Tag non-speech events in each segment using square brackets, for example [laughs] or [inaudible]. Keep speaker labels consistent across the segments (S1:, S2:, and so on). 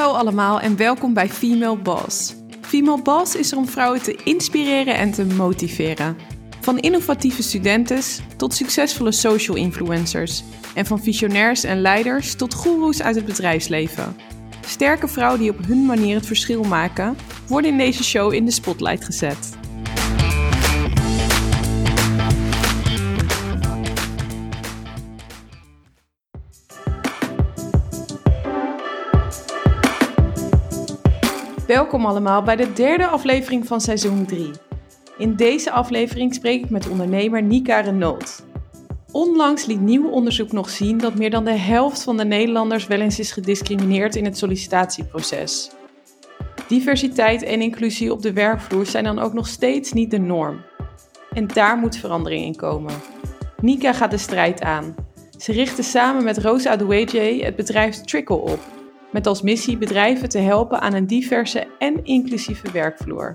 S1: Hallo allemaal en welkom bij Female Boss. Female Boss is er om vrouwen te inspireren en te motiveren. Van innovatieve studentes tot succesvolle social influencers. En van visionairs en leiders tot goeroes uit het bedrijfsleven. Sterke vrouwen die op hun manier het verschil maken, worden in deze show in de spotlight gezet. Welkom allemaal bij de derde aflevering van seizoen 3. In deze aflevering spreek ik met ondernemer Nika Renault. Onlangs liet nieuw onderzoek nog zien dat meer dan de helft van de Nederlanders wel eens is gediscrimineerd in het sollicitatieproces. Diversiteit en inclusie op de werkvloer zijn dan ook nog steeds niet de norm. En daar moet verandering in komen. Nika gaat de strijd aan. Ze richtte samen met Rosa Adoueje het bedrijf Trickle op met als missie bedrijven te helpen aan een diverse en inclusieve werkvloer.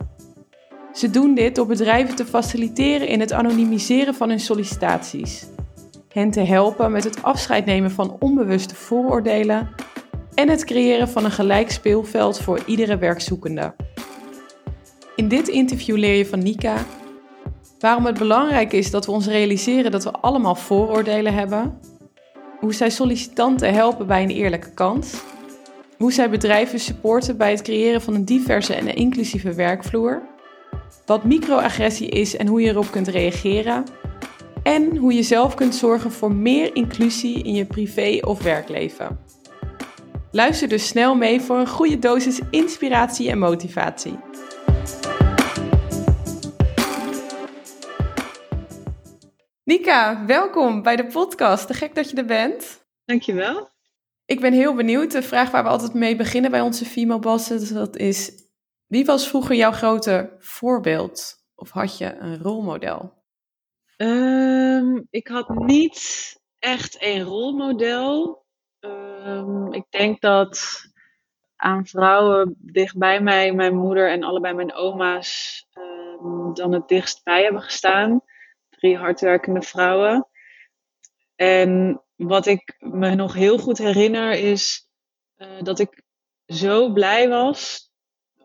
S1: Ze doen dit door bedrijven te faciliteren in het anonimiseren van hun sollicitaties, hen te helpen met het afscheid nemen van onbewuste vooroordelen en het creëren van een gelijk speelveld voor iedere werkzoekende. In dit interview leer je van Nika waarom het belangrijk is dat we ons realiseren dat we allemaal vooroordelen hebben, hoe zij sollicitanten helpen bij een eerlijke kans hoe zij bedrijven supporten bij het creëren van een diverse en inclusieve werkvloer, wat microagressie is en hoe je erop kunt reageren, en hoe je zelf kunt zorgen voor meer inclusie in je privé- of werkleven. Luister dus snel mee voor een goede dosis inspiratie en motivatie. Nika, welkom bij de podcast. Te gek dat je er bent.
S2: Dankjewel.
S1: Ik ben heel benieuwd. De vraag waar we altijd mee beginnen bij onze female bosses, dat is: wie was vroeger jouw grote voorbeeld? Of had je een rolmodel?
S2: Ehm, ik had niet echt een rolmodel. Um, ik denk dat aan vrouwen dichtbij mij, mijn moeder en allebei mijn oma's, um, dan het dichtst bij hebben gestaan. Drie hardwerkende vrouwen. En wat ik me nog heel goed herinner is uh, dat ik zo blij was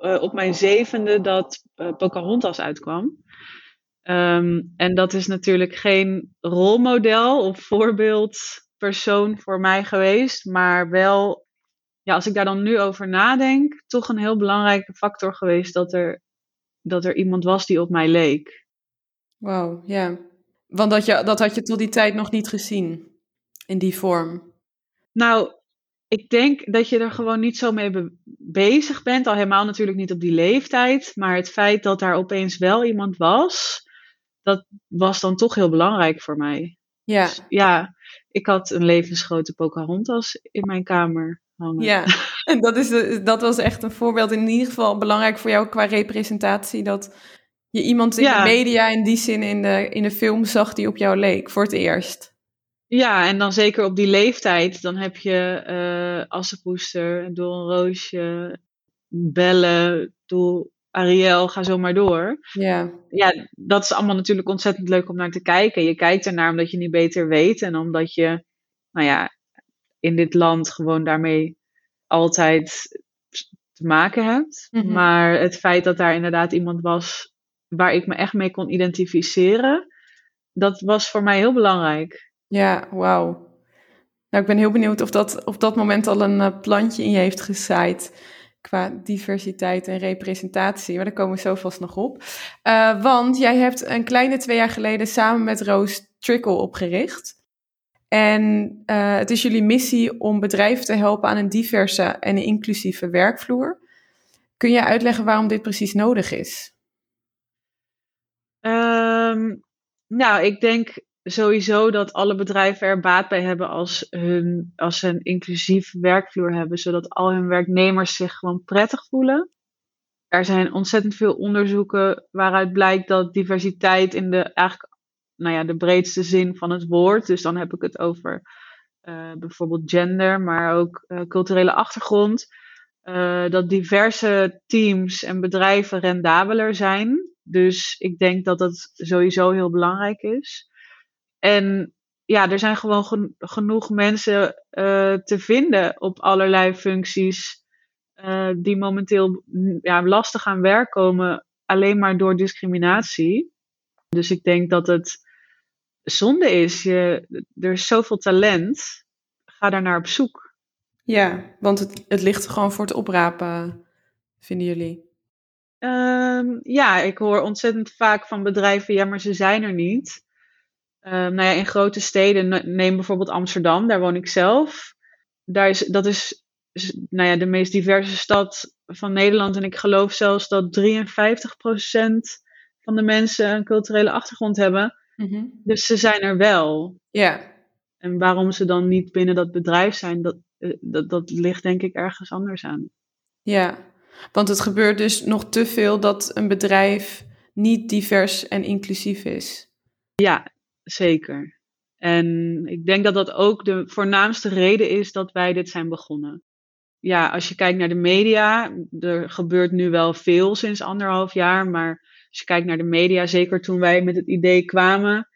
S2: uh, op mijn zevende dat uh, Pocahontas uitkwam. Um, en dat is natuurlijk geen rolmodel of voorbeeldpersoon voor mij geweest, maar wel, ja, als ik daar dan nu over nadenk, toch een heel belangrijke factor geweest dat er, dat er iemand was die op mij leek.
S1: Wauw, ja. Want dat, je, dat had je tot die tijd nog niet gezien in die vorm?
S2: Nou, ik denk dat je er gewoon niet zo mee bezig bent. Al helemaal natuurlijk niet op die leeftijd. Maar het feit dat daar opeens wel iemand was, dat was dan toch heel belangrijk voor mij.
S1: Ja.
S2: Dus, ja, ik had een levensgrote Pocahontas in mijn kamer hangen.
S1: Ja, [laughs] en dat, is, dat was echt een voorbeeld in ieder geval belangrijk voor jou qua representatie. Dat je iemand in ja. de media in die zin in de, in de film zag die op jou leek voor het eerst.
S2: Ja, en dan zeker op die leeftijd, dan heb je uh, Assepoester, Doel Roosje, Bellen, Doel Ariel, ga zo maar door.
S1: Ja.
S2: ja, dat is allemaal natuurlijk ontzettend leuk om naar te kijken. Je kijkt ernaar omdat je niet beter weet en omdat je, nou ja, in dit land gewoon daarmee altijd te maken hebt. Mm-hmm. Maar het feit dat daar inderdaad iemand was waar ik me echt mee kon identificeren, dat was voor mij heel belangrijk.
S1: Ja, wauw. Nou, ik ben heel benieuwd of dat op dat moment al een uh, plantje in je heeft gezaaid qua diversiteit en representatie. Maar daar komen we zo vast nog op. Uh, want jij hebt een kleine twee jaar geleden samen met Roos Trickle opgericht. En uh, het is jullie missie om bedrijven te helpen aan een diverse en inclusieve werkvloer. Kun je uitleggen waarom dit precies nodig is?
S2: Um, nou, ik denk sowieso dat alle bedrijven er baat bij hebben als, hun, als ze een inclusief werkvloer hebben, zodat al hun werknemers zich gewoon prettig voelen. Er zijn ontzettend veel onderzoeken waaruit blijkt dat diversiteit in de eigenlijk, nou ja, de breedste zin van het woord, dus dan heb ik het over uh, bijvoorbeeld gender, maar ook uh, culturele achtergrond, uh, dat diverse teams en bedrijven rendabeler zijn. Dus ik denk dat dat sowieso heel belangrijk is. En ja, er zijn gewoon gen genoeg mensen uh, te vinden op allerlei functies eh, die momenteel mm, ja, lastig aan werk komen alleen maar door discriminatie. Dus ik denk dat het zonde is. Je, er is zoveel talent. Ga daar naar op zoek.
S1: Ja, want het, het ligt gewoon voor het oprapen, vinden jullie?
S2: Ehm, ja, ik hoor ontzettend vaak van bedrijven, ja, maar ze zijn er niet. Um, nou ja, in grote steden, neem bijvoorbeeld Amsterdam, daar woon ik zelf. Daar is, dat is nou ja, de meest diverse stad van Nederland. En ik geloof zelfs dat 53% van de mensen een culturele achtergrond hebben. Mhm. Dus ze zijn er wel.
S1: Ja.
S2: En waarom ze dan niet binnen dat bedrijf zijn, dat, eh, dat, dat ligt denk ik ergens anders aan.
S1: Ja, want het gebeurt dus nog te veel dat een bedrijf niet divers en inclusief is.
S2: Ja, zeker. En ik denk dat dat ook de voornaamste reden is dat wij dit zijn begonnen. Ja, als je kijkt naar de media, er gebeurt nu wel veel sinds anderhalf jaar, maar als je kijkt naar de media, zeker toen wij met het idee kwamen,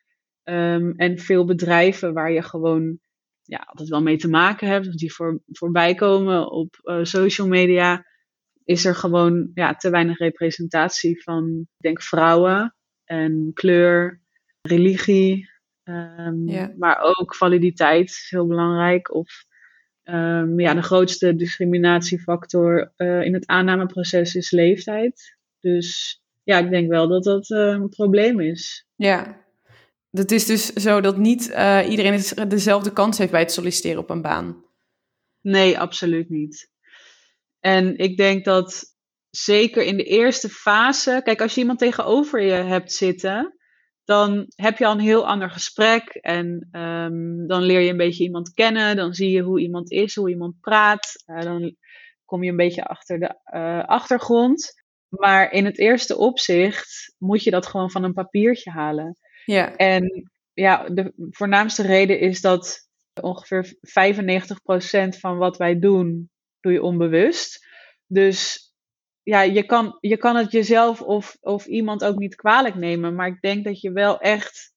S2: um, en veel bedrijven waar je gewoon ja, altijd wel mee te maken hebt, die voor, voorbij komen op uh, social media, is er gewoon ja, te weinig representatie van, denk, vrouwen en kleur, religie, um, maar ook validiteit is heel belangrijk. Of um, ja, de grootste discriminatiefactor uh, in het aannameproces is leeftijd. Dus ja, ik denk wel dat dat uh, een probleem is.
S1: Ja, het is dus zo dat niet uh, iedereen dezelfde kans heeft bij het solliciteren op een baan.
S2: Nee, absoluut niet. En ik denk dat zeker in de eerste fase, kijk, als je iemand tegenover je hebt zitten, dan heb je al een heel ander gesprek en um, dan leer je een beetje iemand kennen, dan zie je hoe iemand is, hoe iemand praat, uh, dan kom je een beetje achter de uh, achtergrond. Maar in het eerste opzicht moet je dat gewoon van een papiertje halen.
S1: Ja.
S2: En ja, de voornaamste reden is dat ongeveer 95% van wat wij doen, doe je onbewust. Dus ja, je kan, je kan het jezelf of, of iemand ook niet kwalijk nemen. Maar ik denk dat je wel echt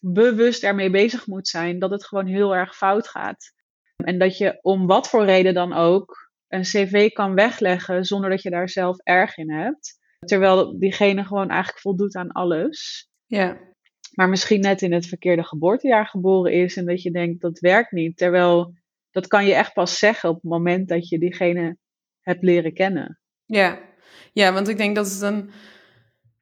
S2: bewust ermee bezig moet zijn dat het gewoon heel erg fout gaat. En dat je om wat voor reden dan ook een cv kan wegleggen zonder dat je daar zelf erg in hebt. Terwijl diegene gewoon eigenlijk voldoet aan alles.
S1: Ja.
S2: Maar misschien net in het verkeerde geboortejaar geboren is en dat je denkt dat werkt niet. Terwijl dat kan je echt pas zeggen op het moment dat je diegene hebt leren kennen.
S1: Ja. ja, want ik denk dat het een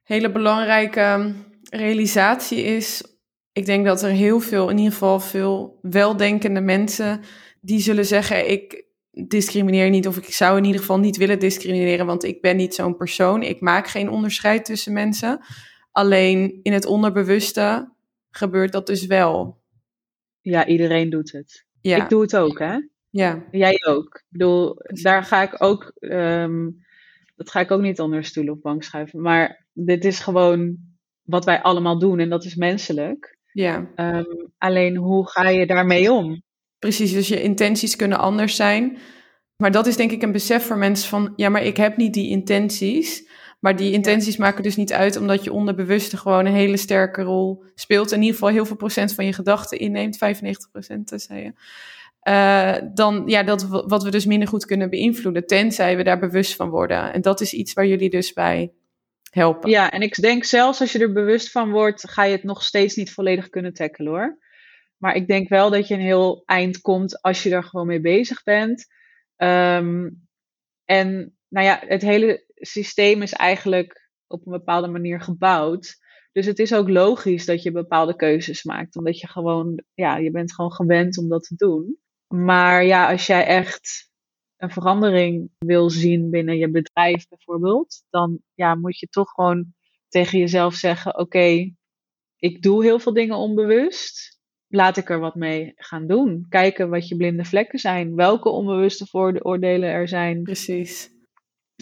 S1: hele belangrijke realisatie is. Ik denk dat er heel veel, in ieder geval veel weldenkende mensen, die zullen zeggen: Ik discrimineer niet, of ik zou in ieder geval niet willen discrimineren, want ik ben niet zo'n persoon. Ik maak geen onderscheid tussen mensen. Alleen in het onderbewuste gebeurt dat dus wel.
S2: Ja, iedereen doet het. Ja. Ik doe het ook, hè?
S1: Ja.
S2: Jij ook. Ik bedoel, daar ga ik ook um, dat ga ik ook niet onder stoel of bank schuiven. Maar dit is gewoon wat wij allemaal doen en dat is menselijk.
S1: Ja.
S2: Um, alleen hoe ga je daarmee om?
S1: Precies, dus je intenties kunnen anders zijn. Maar dat is denk ik een besef voor mensen van, ja, maar ik heb niet die intenties. Maar die intenties maken dus niet uit, omdat je onderbewuste gewoon een hele sterke rol speelt. In ieder geval heel veel procent van je gedachten inneemt, 95 procent, zei je. Uh, dan ja, dat wat we dus minder goed kunnen beïnvloeden, tenzij we daar bewust van worden. En dat is iets waar jullie dus bij helpen.
S2: Ja, en ik denk zelfs als je er bewust van wordt, ga je het nog steeds niet volledig kunnen tackelen hoor. Maar ik denk wel dat je een heel eind komt als je er gewoon mee bezig bent. Um, en nou ja, het hele systeem is eigenlijk op een bepaalde manier gebouwd. Dus het is ook logisch dat je bepaalde keuzes maakt. Omdat je gewoon, ja, je bent gewoon gewend om dat te doen. Maar ja, als jij echt een verandering wil zien binnen je bedrijf bijvoorbeeld, dan ja, moet je toch gewoon tegen jezelf zeggen: Oké, ik doe heel veel dingen onbewust. Laat ik er wat mee gaan doen. Kijken wat je blinde vlekken zijn. Welke onbewuste vooroordelen er zijn.
S1: Precies.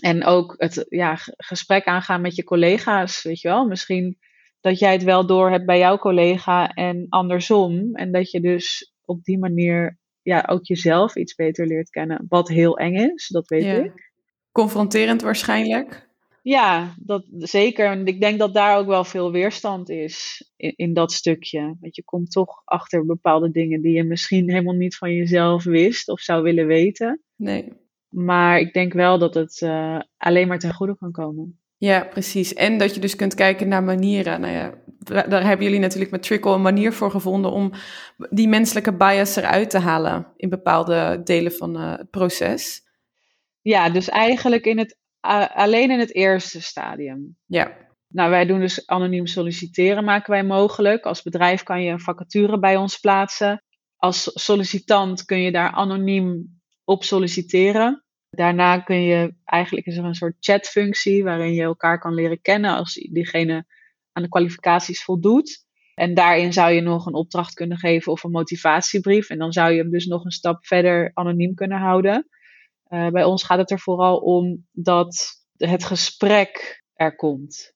S2: En ook het ja, gesprek aangaan met je collega's. Weet je wel, misschien dat jij het wel door hebt bij jouw collega en andersom. En dat je dus op die manier ja, ook jezelf iets beter leert kennen. Wat heel eng is, dat weet ik.
S1: Confronterend waarschijnlijk.
S2: Ja, dat zeker. En ik denk dat daar ook wel veel weerstand is in, in dat stukje. Want je komt toch achter bepaalde dingen die je misschien helemaal niet van jezelf wist of zou willen weten.
S1: Nee.
S2: Maar ik denk wel dat het uh, alleen maar ten goede kan komen.
S1: Ja, precies. En dat je dus kunt kijken naar manieren. Nou ja, daar hebben jullie natuurlijk met Trickle een manier voor gevonden om die menselijke bias eruit te halen in bepaalde delen van uh, het proces.
S2: Ja, dus eigenlijk in het, uh, alleen in het eerste stadium.
S1: Ja.
S2: Nou, wij doen dus anoniem solliciteren, maken wij mogelijk. Als bedrijf kan je een vacature bij ons plaatsen. Als sollicitant kun je daar anoniem op solliciteren. Daarna kun je, eigenlijk is er een soort chatfunctie waarin je elkaar kan leren kennen als diegene aan de kwalificaties voldoet. En daarin zou je nog een opdracht kunnen geven of een motivatiebrief. En dan zou je hem dus nog een stap verder anoniem kunnen houden. Uh, bij ons gaat het er vooral om dat het gesprek er komt.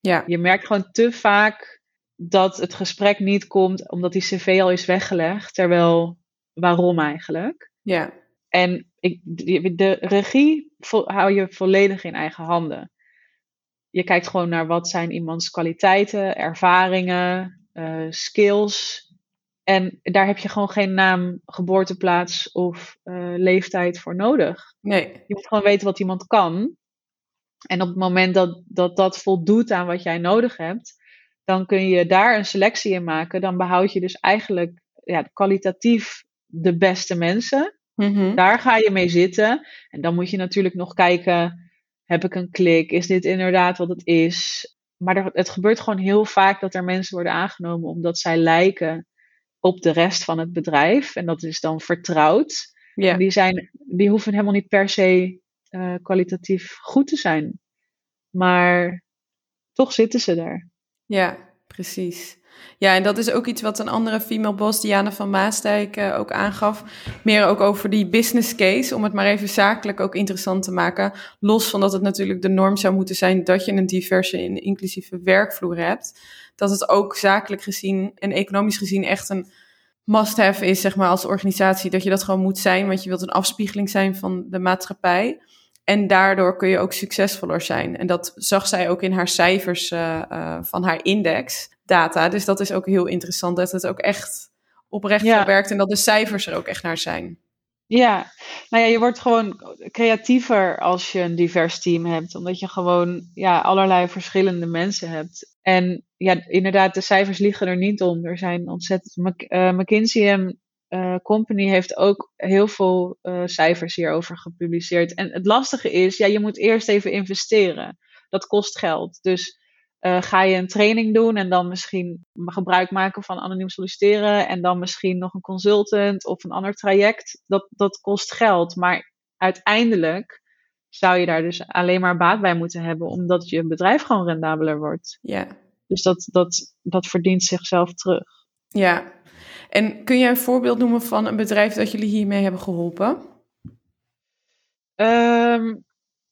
S1: Ja.
S2: Je merkt gewoon te vaak dat het gesprek niet komt omdat die cv al is weggelegd. Terwijl, waarom eigenlijk?
S1: Ja.
S2: En ik, de regie hou je volledig in eigen handen. Je kijkt gewoon naar wat zijn iemands kwaliteiten, ervaringen, uh, skills. En daar heb je gewoon geen naam, geboorteplaats of uh, leeftijd voor nodig.
S1: Nee.
S2: Je moet gewoon weten wat iemand kan. En op het moment dat, dat dat voldoet aan wat jij nodig hebt, dan kun je daar een selectie in maken. Dan behoud je dus eigenlijk ja, kwalitatief de beste mensen.
S1: Mm-hmm.
S2: Daar ga je mee zitten. En dan moet je natuurlijk nog kijken: heb ik een klik? Is dit inderdaad wat het is? Maar er, het gebeurt gewoon heel vaak dat er mensen worden aangenomen omdat zij lijken op de rest van het bedrijf. En dat is dan vertrouwd. En die, zijn, die hoeven helemaal niet per se uh, kwalitatief goed te zijn. Maar toch zitten ze daar.
S1: Ja, precies. Ja, en dat is ook iets wat een andere female boss, Diana van Maasdijk, uh, ook aangaf. Meer ook over die business case, om het maar even zakelijk ook interessant te maken. Los van dat het natuurlijk de norm zou moeten zijn dat je een diverse en inclusieve werkvloer hebt. Dat het ook zakelijk gezien en economisch gezien echt een must-have is, zeg maar, als organisatie. Dat je dat gewoon moet zijn, want je wilt een afspiegeling zijn van de maatschappij. En daardoor kun je ook succesvoller zijn. En dat zag zij ook in haar cijfers uh, uh, van haar index data. Dus dat is ook heel interessant dat het ook echt oprecht
S2: Ja.
S1: werkt en dat de cijfers er ook echt naar zijn.
S2: Ja, nou ja, je wordt gewoon creatiever als je een divers team hebt. Omdat je gewoon ja, allerlei verschillende mensen hebt. En ja, inderdaad, de cijfers liegen er niet om. Er zijn ontzettend. Mc- eh, McKinsey en eh, Company heeft ook heel veel eh, cijfers hierover gepubliceerd. En het lastige is, ja, je moet eerst even investeren. Dat kost geld. Dus eh, ga je een training doen en dan misschien gebruik maken van anoniem solliciteren en dan misschien nog een consultant of een ander traject, dat, dat kost geld. Maar uiteindelijk zou je daar dus alleen maar baat bij moeten hebben, omdat je bedrijf gewoon rendabeler wordt.
S1: Ja.
S2: Dus dat, dat, dat verdient zichzelf terug.
S1: ja. En kun je een voorbeeld noemen van een bedrijf dat jullie hiermee hebben geholpen?
S2: Ehm,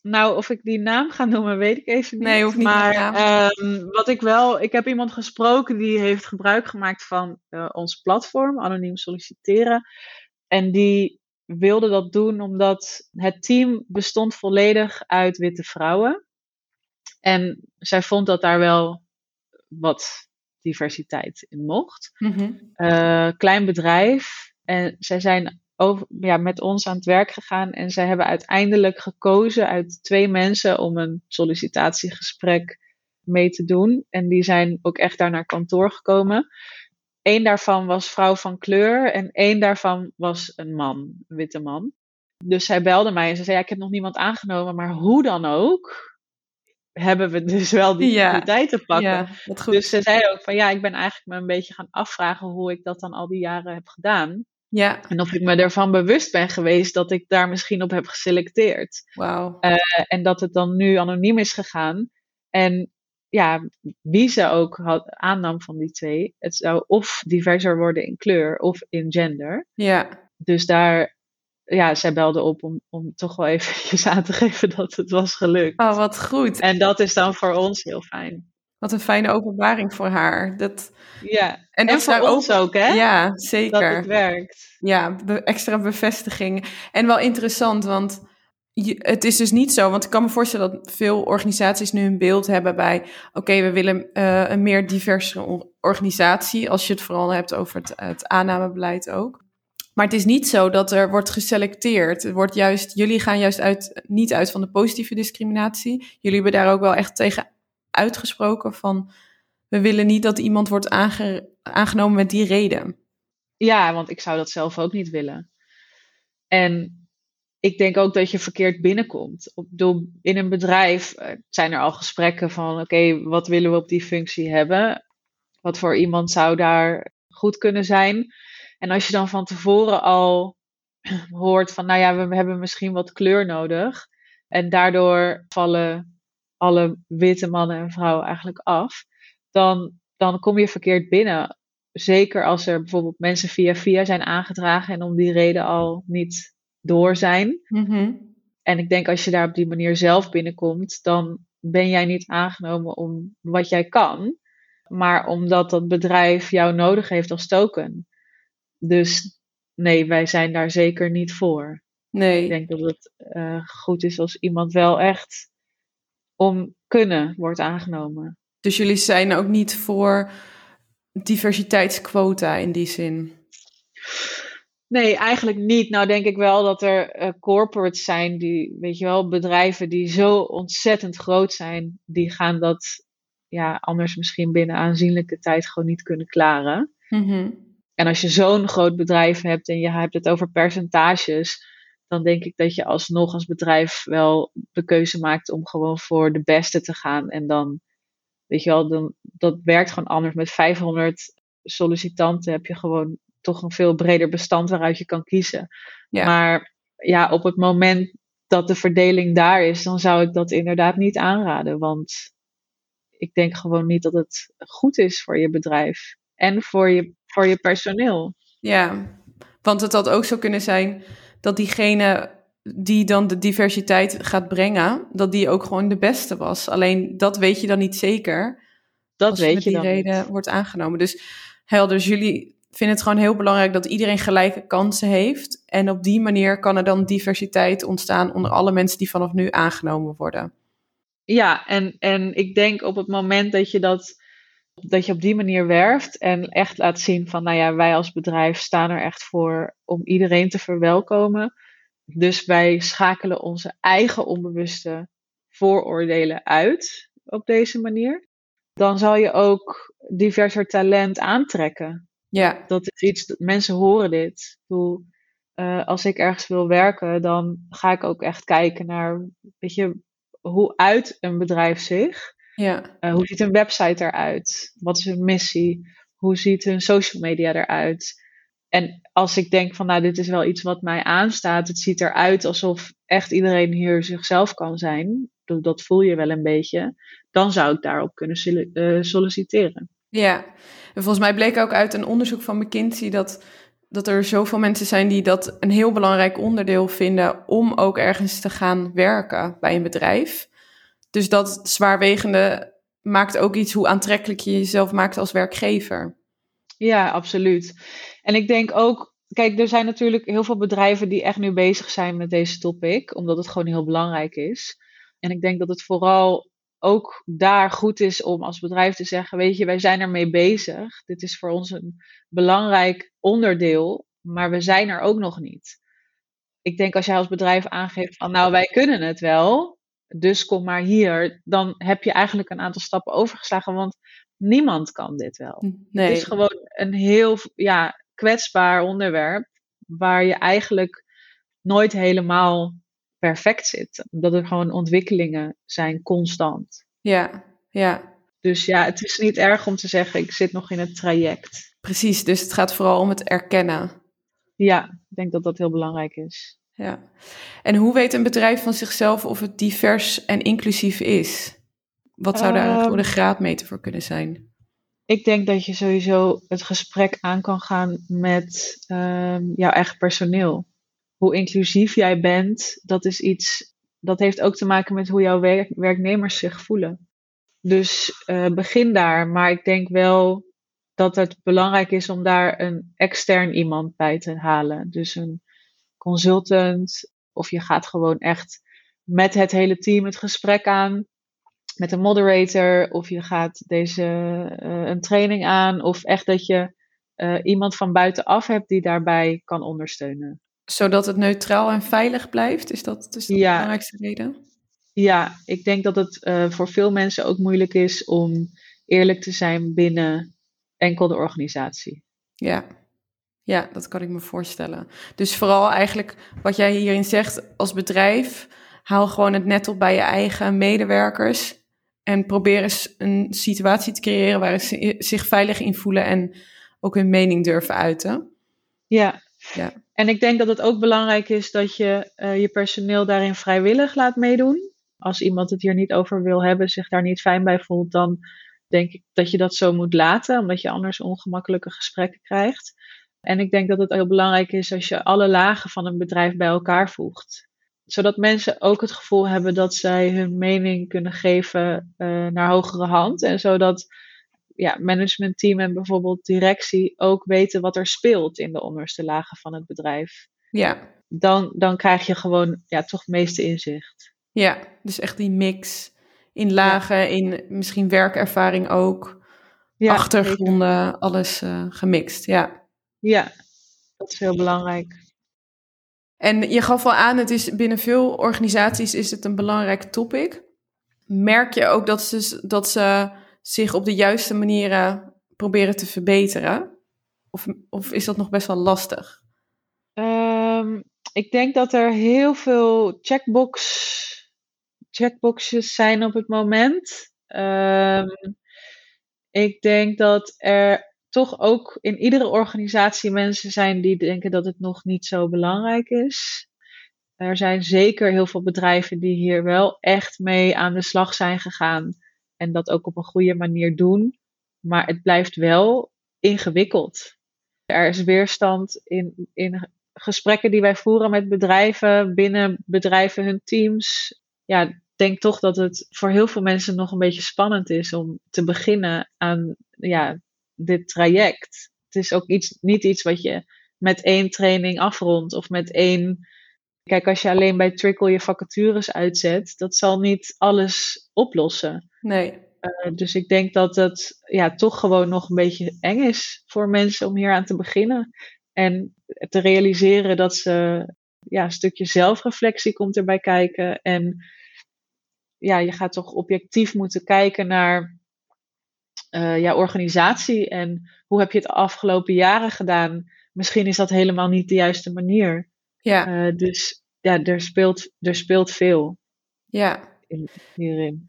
S2: nou, of ik die naam ga noemen, weet ik even niet.
S1: Nee, hoeft niet
S2: Maar ehm, wat ik wel, ik heb iemand gesproken die heeft gebruik gemaakt van eh, ons platform, anoniem solliciteren. En die wilde dat doen omdat het team bestond volledig uit witte vrouwen. En zij vond dat daar wel wat diversiteit in mocht
S1: Mhm.
S2: eh, klein bedrijf. En zij zijn over, ja, met ons aan het werk gegaan. En zij hebben uiteindelijk gekozen uit twee mensen om een sollicitatiegesprek mee te doen. En die zijn ook echt daar naar kantoor gekomen. Eén daarvan was vrouw van kleur en één daarvan was een man, een witte man. Dus zij belde mij en ze zei: ja, Ik heb nog niemand aangenomen, maar hoe dan ook, hebben we dus wel die
S1: Ja.
S2: kwaliteit te pakken.
S1: Ja, goed.
S2: Dus ze zei ook van ja, ik ben eigenlijk me een beetje gaan afvragen hoe ik dat dan al die jaren heb gedaan.
S1: Ja,
S2: En of ik me ervan bewust ben geweest dat ik daar misschien op heb geselecteerd.
S1: wauw.
S2: Eh, en dat het dan nu anoniem is gegaan. En ja, wie ze ook had, aannam van die twee, het zou of diverser worden in kleur of in gender.
S1: Ja,
S2: Dus daar, ja, zij belde op om, om toch wel eventjes aan te geven [laughs] dat het was gelukt.
S1: oh, wat goed.
S2: En dat is dan voor ons heel fijn.
S1: Wat een fijne openbaring voor haar. Dat,
S2: Ja,
S1: en
S2: en,
S1: dat
S2: voor ons ook, hè?
S1: Ja,
S2: dat
S1: zeker.
S2: het werkt.
S1: Ja, be- extra bevestiging. En wel interessant, want je, het is dus niet zo. Want ik kan me voorstellen dat veel organisaties nu een beeld hebben bij... oké, we willen eh, een meer diverse organisatie... als je het vooral hebt over het, het aannamebeleid ook. Maar het is niet zo dat er wordt geselecteerd. Wordt juist, jullie gaan juist uit, niet uit van de positieve discriminatie. Jullie hebben daar ook wel echt tegen uitgesproken van we willen niet dat iemand wordt aangenomen met die reden.
S2: Ja, want ik zou dat zelf ook niet willen. En ik denk ook dat je verkeerd binnenkomt. In een bedrijf eh, zijn er al gesprekken van: oké, wat willen we op die functie hebben? Wat voor iemand zou daar goed kunnen zijn? En als je dan van tevoren al [clears throat] hoort van: nou ja, we hebben misschien wat kleur nodig. En daardoor vallen alle witte mannen en vrouwen eigenlijk af. Dan, dan kom je verkeerd binnen. Zeker als er bijvoorbeeld mensen via via zijn aangedragen en om die reden al niet door zijn.
S1: Mhm.
S2: En ik denk als je daar op die manier zelf binnenkomt, dan ben jij niet aangenomen om wat jij kan, maar omdat dat bedrijf jou nodig heeft als token. Dus nee, wij zijn daar zeker niet voor.
S1: Nee.
S2: Ik denk dat het uh, goed is als iemand wel echt om kunnen wordt aangenomen.
S1: Dus jullie zijn ook niet voor diversiteitsquota in die zin?
S2: Nee, eigenlijk niet. Nou denk ik wel dat er uh, corporates zijn die, weet je wel, bedrijven die zo ontzettend groot zijn, die gaan dat ja, anders misschien binnen aanzienlijke tijd gewoon niet kunnen klaren.
S1: Mhm.
S2: En als je zo'n groot bedrijf hebt en je hebt het over percentages, dan denk ik dat je alsnog als bedrijf wel de keuze maakt om gewoon voor de beste te gaan. En dan, weet je wel, dan, dat werkt gewoon anders. Met 500 sollicitanten heb je gewoon toch een veel breder bestand waaruit je kan kiezen.
S1: Ja.
S2: Maar ja, op het moment dat de verdeling daar is, dan zou ik dat inderdaad niet aanraden. Want ik denk gewoon niet dat het goed is voor je bedrijf en voor je, voor je personeel.
S1: Ja, want het had ook zo kunnen zijn dat diegene die dan de diversiteit gaat brengen, dat die ook gewoon de beste was. Alleen dat weet je dan niet zeker.
S2: Dat
S1: als
S2: weet
S1: met
S2: je
S1: die
S2: dan
S1: reden
S2: niet.
S1: wordt aangenomen. Dus helder, dus jullie vinden het gewoon heel belangrijk dat iedereen gelijke kansen heeft. En op die manier kan er dan diversiteit ontstaan onder alle mensen die vanaf nu aangenomen worden.
S2: Ja, en, en ik denk op het moment dat je dat, dat je op die manier werft en echt laat zien van, nou ja, wij als bedrijf staan er echt voor om iedereen te verwelkomen. Dus wij schakelen onze eigen onbewuste vooroordelen uit op deze manier. Dan zal je ook diverser talent aantrekken.
S1: Ja,
S2: Dat is iets, mensen horen dit. Bedoel, eh, als ik ergens wil werken, dan ga ik ook echt kijken naar, weet je, hoe uit een bedrijf zich?
S1: Ja,
S2: Uh, hoe ziet een website eruit? Wat is hun missie? Hoe ziet hun social media eruit? En als ik denk van, nou, dit is wel iets wat mij aanstaat, het ziet eruit alsof echt iedereen hier zichzelf kan zijn, dat, voel je wel een beetje, dan zou ik daarop kunnen uh, solliciteren.
S1: ja. En volgens mij bleek ook uit een onderzoek van McKinsey dat, dat er zoveel mensen zijn die dat een heel belangrijk onderdeel vinden om ook ergens te gaan werken bij een bedrijf. Dus dat zwaarwegende maakt ook iets hoe aantrekkelijk je jezelf maakt als werkgever.
S2: Ja, absoluut. En ik denk ook, kijk, er zijn natuurlijk heel veel bedrijven die echt nu bezig zijn met deze topic, omdat het gewoon heel belangrijk is. En ik denk dat het vooral ook daar goed is om als bedrijf te zeggen, weet je, wij zijn ermee bezig. Dit is voor ons een belangrijk onderdeel, maar we zijn er ook nog niet. Ik denk als jij als bedrijf aangeeft van, nou, wij kunnen het wel, dus kom maar hier, dan heb je eigenlijk een aantal stappen overgeslagen, want niemand kan dit wel.
S1: Nee.
S2: Het is gewoon een heel ja, kwetsbaar onderwerp waar je eigenlijk nooit helemaal perfect zit. Omdat er gewoon ontwikkelingen zijn constant.
S1: Ja, ja.
S2: Dus ja, het is niet erg om te zeggen, ik zit nog in het traject.
S1: Precies, dus het gaat vooral om het erkennen.
S2: Ja, ik denk dat dat heel belangrijk is.
S1: Ja. En hoe weet een bedrijf van zichzelf of het divers en inclusief is? Wat zou daar
S2: Ehm,
S1: um, de graadmeter voor kunnen zijn?
S2: Ik denk dat je sowieso het gesprek aan kan gaan met um, jouw eigen personeel. Hoe inclusief jij bent, dat is iets, dat heeft ook te maken met hoe jouw werk, werknemers zich voelen. Dus uh, begin daar, maar ik denk wel dat het belangrijk is om daar een extern iemand bij te halen. Dus een consultant, of je gaat gewoon echt met het hele team het gesprek aan met een moderator of je gaat deze uh, een training aan of echt dat je uh, iemand van buitenaf hebt die daarbij kan ondersteunen.
S1: Zodat het neutraal en veilig blijft? Is dat, is dat de belangrijkste reden?
S2: Ja, ik denk dat het uh, voor veel mensen ook moeilijk is om eerlijk te zijn binnen enkel de organisatie.
S1: Ja. Ja, dat kan ik me voorstellen. Dus vooral eigenlijk wat jij hierin zegt als bedrijf, haal gewoon het net op bij je eigen medewerkers en probeer eens een situatie te creëren waar ze zich veilig in voelen en ook hun mening durven uiten.
S2: Ja. ja. En ik denk dat het ook belangrijk is dat je uh, je personeel daarin vrijwillig laat meedoen. Als iemand het hier niet over wil hebben, zich daar niet fijn bij voelt, dan denk ik dat je dat zo moet laten, omdat je anders ongemakkelijke gesprekken krijgt. En ik denk dat het heel belangrijk is als je alle lagen van een bedrijf bij elkaar voegt. Zodat mensen ook het gevoel hebben dat zij hun mening kunnen geven uh, naar hogere hand. En zodat ja, managementteam en bijvoorbeeld directie ook weten wat er speelt in de onderste lagen van het bedrijf.
S1: Ja.
S2: Dan, dan krijg je gewoon ja, toch het meeste inzicht.
S1: Ja, dus echt die mix in lagen, in misschien werkervaring ook, ja, achtergronden, alles uh, gemixt. Ja.
S2: Ja, dat is heel belangrijk.
S1: En je gaf al aan, het is binnen veel organisaties is het een belangrijk topic. Merk je ook dat ze, dat ze zich op de juiste manieren proberen te verbeteren? Of, of is dat nog best wel lastig?
S2: Um, ik denk dat er heel veel checkbox, checkboxes zijn op het moment. Um, ik denk dat er toch ook in iedere organisatie mensen zijn die denken dat het nog niet zo belangrijk is. Er zijn zeker heel veel bedrijven die hier wel echt mee aan de slag zijn gegaan en dat ook op een goede manier doen. Maar het blijft wel ingewikkeld. Er is weerstand in, in gesprekken die wij voeren met bedrijven, binnen bedrijven, hun teams. Ja, ik denk toch dat het voor heel veel mensen nog een beetje spannend is om te beginnen aan ja, dit traject. Het is ook iets, niet iets wat je met één training afrondt of met één. Kijk, als je alleen bij Trickle je vacatures uitzet, dat zal niet alles oplossen.
S1: Nee.
S2: Uh, dus ik denk dat het ja, toch gewoon nog een beetje eng is voor mensen om hier aan te beginnen. En te realiseren dat ze ja, een stukje zelfreflectie komt erbij kijken. En ja, je gaat toch objectief moeten kijken naar uh, ja, organisatie en hoe heb je het de afgelopen jaren gedaan. Misschien is dat helemaal niet de juiste manier.
S1: Ja.
S2: Uh, dus ja, er speelt, er speelt veel
S1: ja.
S2: in, hierin.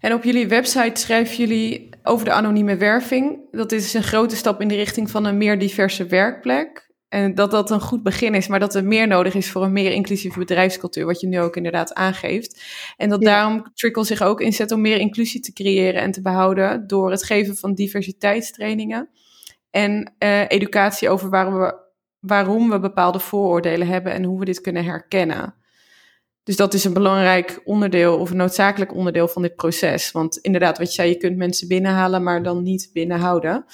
S1: En op jullie website schrijven jullie over de anonieme werving. Dat is een grote stap in de richting van een meer diverse werkplek. En dat dat een goed begin is, maar dat er meer nodig is voor een meer inclusieve bedrijfscultuur, wat je nu ook inderdaad aangeeft. En dat daarom Trickle zich ook inzet om meer inclusie te creëren en te behouden door het geven van diversiteitstrainingen en uh, educatie over waarom we, waarom we bepaalde vooroordelen hebben en hoe we dit kunnen herkennen. Dus dat is een belangrijk onderdeel of een noodzakelijk onderdeel van dit proces. Want inderdaad, wat je zei, je kunt mensen binnenhalen, maar dan niet binnenhouden.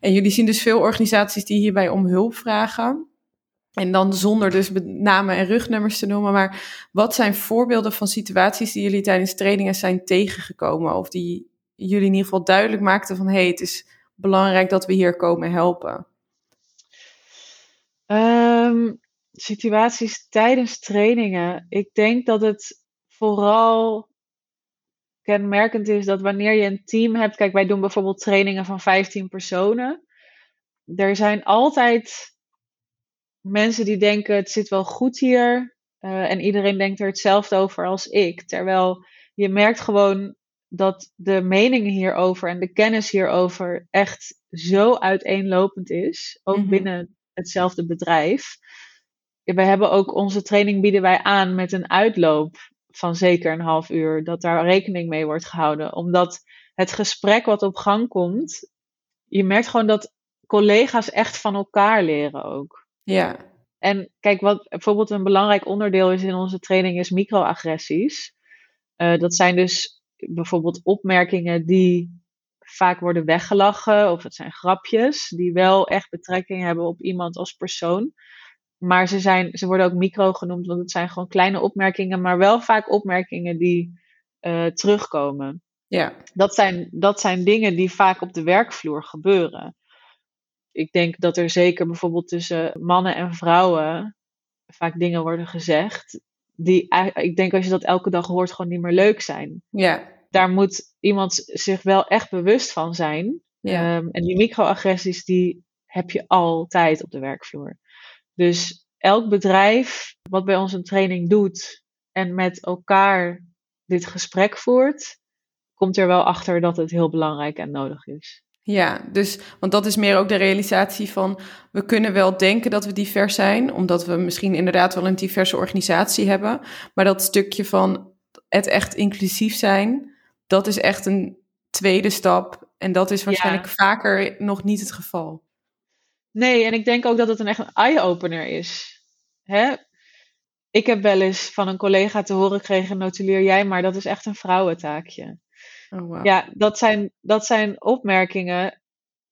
S1: En jullie zien dus veel organisaties die hierbij om hulp vragen. En dan zonder dus namen en rugnummers te noemen. Maar wat zijn voorbeelden van situaties die jullie tijdens trainingen zijn tegengekomen? Of die jullie in ieder geval duidelijk maakten van hé, hey, het is belangrijk dat we hier komen helpen?
S2: Um, situaties tijdens trainingen. Ik denk dat het vooral kenmerkend is dat wanneer je een team hebt. Kijk, wij doen bijvoorbeeld trainingen van 15 personen. Er zijn altijd mensen die denken: het zit wel goed hier. Uh, en iedereen denkt er hetzelfde over als ik. Terwijl je merkt gewoon dat de meningen hierover en de kennis hierover echt zo uiteenlopend is. Ook mm -hmm. binnen hetzelfde bedrijf we hebben ook onze training bieden wij aan met een uitloop van zeker een half uur. Dat daar rekening mee wordt gehouden. Omdat het gesprek wat op gang komt, je merkt gewoon dat collega's echt van elkaar leren ook.
S1: Ja.
S2: En kijk, wat bijvoorbeeld een belangrijk onderdeel is in onze training is microagressies. Uh, dat zijn dus bijvoorbeeld opmerkingen die vaak worden weggelachen, of het zijn grapjes die wel echt betrekking hebben op iemand als persoon. Maar ze, zijn, ze worden ook micro genoemd, want het zijn gewoon kleine opmerkingen, maar wel vaak opmerkingen die uh, terugkomen.
S1: Ja.
S2: Dat zijn, dat zijn dingen die vaak op de werkvloer gebeuren. Ik denk dat er zeker bijvoorbeeld tussen mannen en vrouwen vaak dingen worden gezegd. Die, ik denk als je dat elke dag hoort, gewoon niet meer leuk zijn.
S1: Ja.
S2: Daar moet iemand zich wel echt bewust van zijn.
S1: Ja.
S2: Ehm, en die microagressies, die heb je altijd op de werkvloer. Dus elk bedrijf wat bij ons een training doet en met elkaar dit gesprek voert, komt er wel achter dat het heel belangrijk en nodig is.
S1: Ja, dus, want dat is meer ook de realisatie van, we kunnen wel denken dat we divers zijn, omdat we misschien inderdaad wel een diverse organisatie hebben, maar dat stukje van het echt inclusief zijn, dat is echt een tweede stap en dat is waarschijnlijk vaker nog niet het geval.
S2: Nee, en ik denk ook dat het een echt een eye-opener is. Hè? Ik heb wel eens van een collega te horen gekregen, notuleer jij maar, dat is echt een vrouwentaakje.
S1: Oh, wow.
S2: Ja, dat zijn, dat zijn opmerkingen,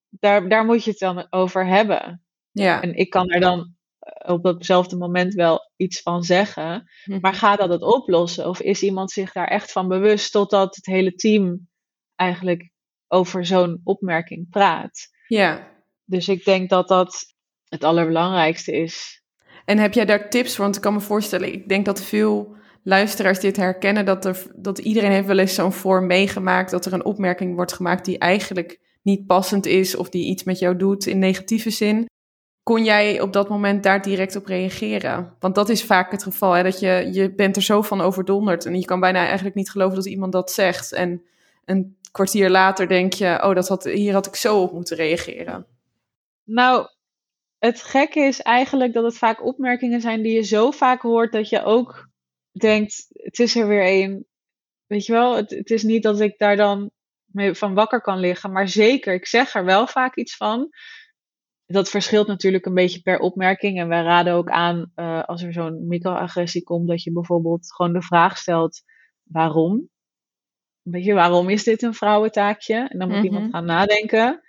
S2: daar, daar moet je het dan over hebben.
S1: Ja.
S2: En ik kan er dan eh, op datzelfde moment wel iets van zeggen,
S1: Mhm.
S2: maar gaat dat het oplossen? Of is iemand zich daar echt van bewust totdat het hele team eigenlijk over zo'n opmerking praat?
S1: Ja.
S2: Dus ik denk dat dat het allerbelangrijkste is.
S1: En heb jij daar tips voor? Want ik kan me voorstellen, ik denk dat veel luisteraars dit herkennen, dat, er, dat iedereen heeft wel eens zo'n vorm meegemaakt, dat er een opmerking wordt gemaakt die eigenlijk niet passend is of die iets met jou doet in negatieve zin. Kon jij op dat moment daar direct op reageren? Want dat is vaak het geval, hè, dat je, je bent er zo van overdonderd en je kan bijna eigenlijk niet geloven dat iemand dat zegt. En een kwartier later denk je, oh, dat had, hier had ik zo op moeten reageren.
S2: Nou, het gekke is eigenlijk dat het vaak opmerkingen zijn die je zo vaak hoort dat je ook denkt, het is er weer één. Weet je wel, het, het is niet dat ik daar dan mee van wakker kan liggen, maar zeker, ik zeg er wel vaak iets van. Dat verschilt natuurlijk een beetje per opmerking. En wij raden ook aan, uh, als er zo'n microagressie komt, dat je bijvoorbeeld gewoon de vraag stelt: waarom? Weet je, waarom is dit een vrouwentaakje? En dan moet
S1: Mhm.
S2: iemand gaan nadenken.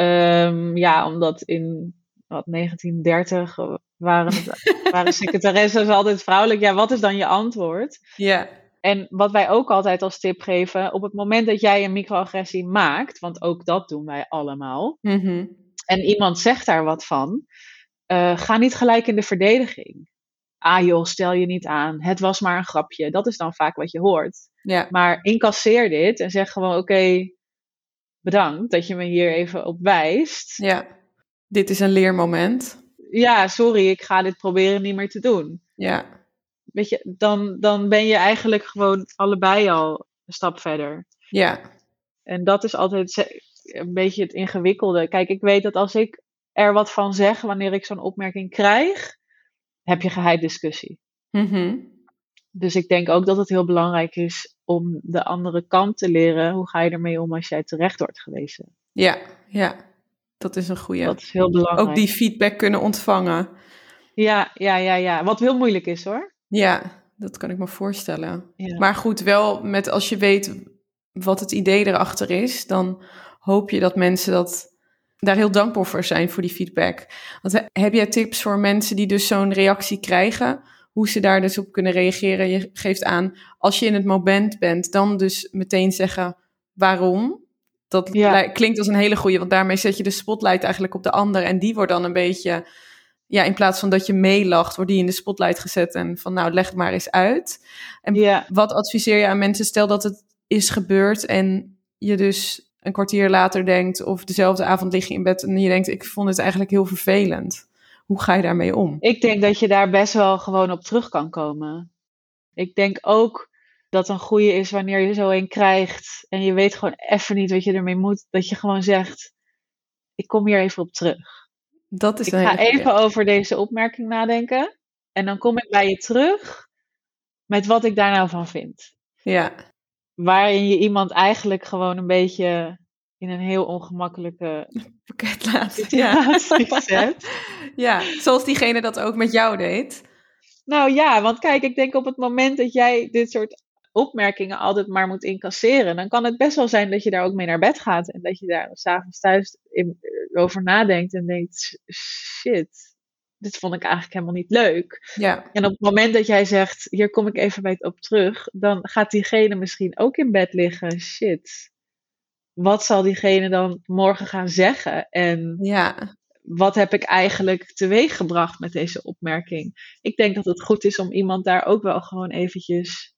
S2: Um, ja, omdat in wat, 1930 waren, het, [laughs] waren secretaresses altijd vrouwelijk. Ja, wat is dan je antwoord?
S1: Ja.
S2: En wat wij ook altijd als tip geven, op het moment dat jij een microagressie maakt, want ook dat doen wij allemaal,
S1: Mhm.
S2: en iemand zegt daar wat van, uh, ga niet gelijk in de verdediging. Ah joh, stel je niet aan, het was maar een grapje. Dat is dan vaak wat je hoort.
S1: Ja.
S2: Maar incasseer dit en zeg gewoon, oké, okay, bedankt dat je me hier even op wijst.
S1: Ja, dit is een leermoment.
S2: Ja, sorry, ik ga dit proberen niet meer te doen.
S1: Ja.
S2: Weet je, dan, dan ben je eigenlijk gewoon allebei al een stap verder.
S1: Ja.
S2: En dat is altijd een beetje het ingewikkelde. Kijk, ik weet dat als ik er wat van zeg wanneer ik zo'n opmerking krijg, heb je geheid discussie.
S1: Mm
S2: Dus ik denk ook dat het heel belangrijk is om de andere kant te leren. Hoe ga je ermee om als jij terecht wordt gewezen?
S1: Ja, ja. Dat is een goede.
S2: Dat is heel belangrijk.
S1: Ook die feedback kunnen ontvangen.
S2: Ja, ja, ja, ja. Wat heel moeilijk is hoor.
S1: Ja, dat kan ik me voorstellen.
S2: Ja.
S1: Maar goed, wel met als je weet wat het idee erachter is, dan hoop je dat mensen dat daar heel dankbaar voor zijn voor die feedback. Want heb jij tips voor mensen die dus zo'n reactie krijgen? Hoe ze daar dus op kunnen reageren? Je geeft aan, als je in het moment bent, dan dus meteen zeggen waarom. Dat
S2: Ja.
S1: klinkt als een hele goeie, want daarmee zet je de spotlight eigenlijk op de ander. En die wordt dan een beetje, ja, in plaats van dat je meelacht, wordt die in de spotlight gezet. En van, nou, leg het maar eens uit. En
S2: Ja.
S1: wat adviseer je aan mensen? Stel dat het is gebeurd en je dus een kwartier later denkt, of dezelfde avond lig je in bed en je denkt, ik vond het eigenlijk heel vervelend. Hoe ga je daarmee om?
S2: Ik denk dat je daar best wel gewoon op terug kan komen. Ik denk ook dat een goede is wanneer je zo een krijgt en je weet gewoon even niet wat je ermee moet, dat je gewoon zegt: Ik kom hier even op terug.
S1: Dat is
S2: Ik
S1: een
S2: ga even over deze opmerking nadenken en dan kom ik bij je terug met wat ik daar nou van vind.
S1: Ja,
S2: Waarin je iemand eigenlijk gewoon een beetje in een heel ongemakkelijke [laughs]
S1: pakket laten. Ja. [laughs] ja, zoals diegene dat ook met jou deed.
S2: Nou ja, want kijk, ik denk op het moment dat jij dit soort opmerkingen altijd maar moet incasseren, dan kan het best wel zijn dat je daar ook mee naar bed gaat en dat je daar s'avonds thuis in, eh, over nadenkt en denkt, shit, dit vond ik eigenlijk helemaal niet leuk.
S1: Ja,
S2: En op het moment dat jij zegt, hier kom ik even bij het op terug, dan gaat diegene misschien ook in bed liggen, shit. Wat zal diegene dan morgen gaan zeggen? En
S1: Ja,
S2: wat heb ik eigenlijk teweeggebracht met deze opmerking? Ik denk dat het goed is om iemand daar ook wel gewoon eventjes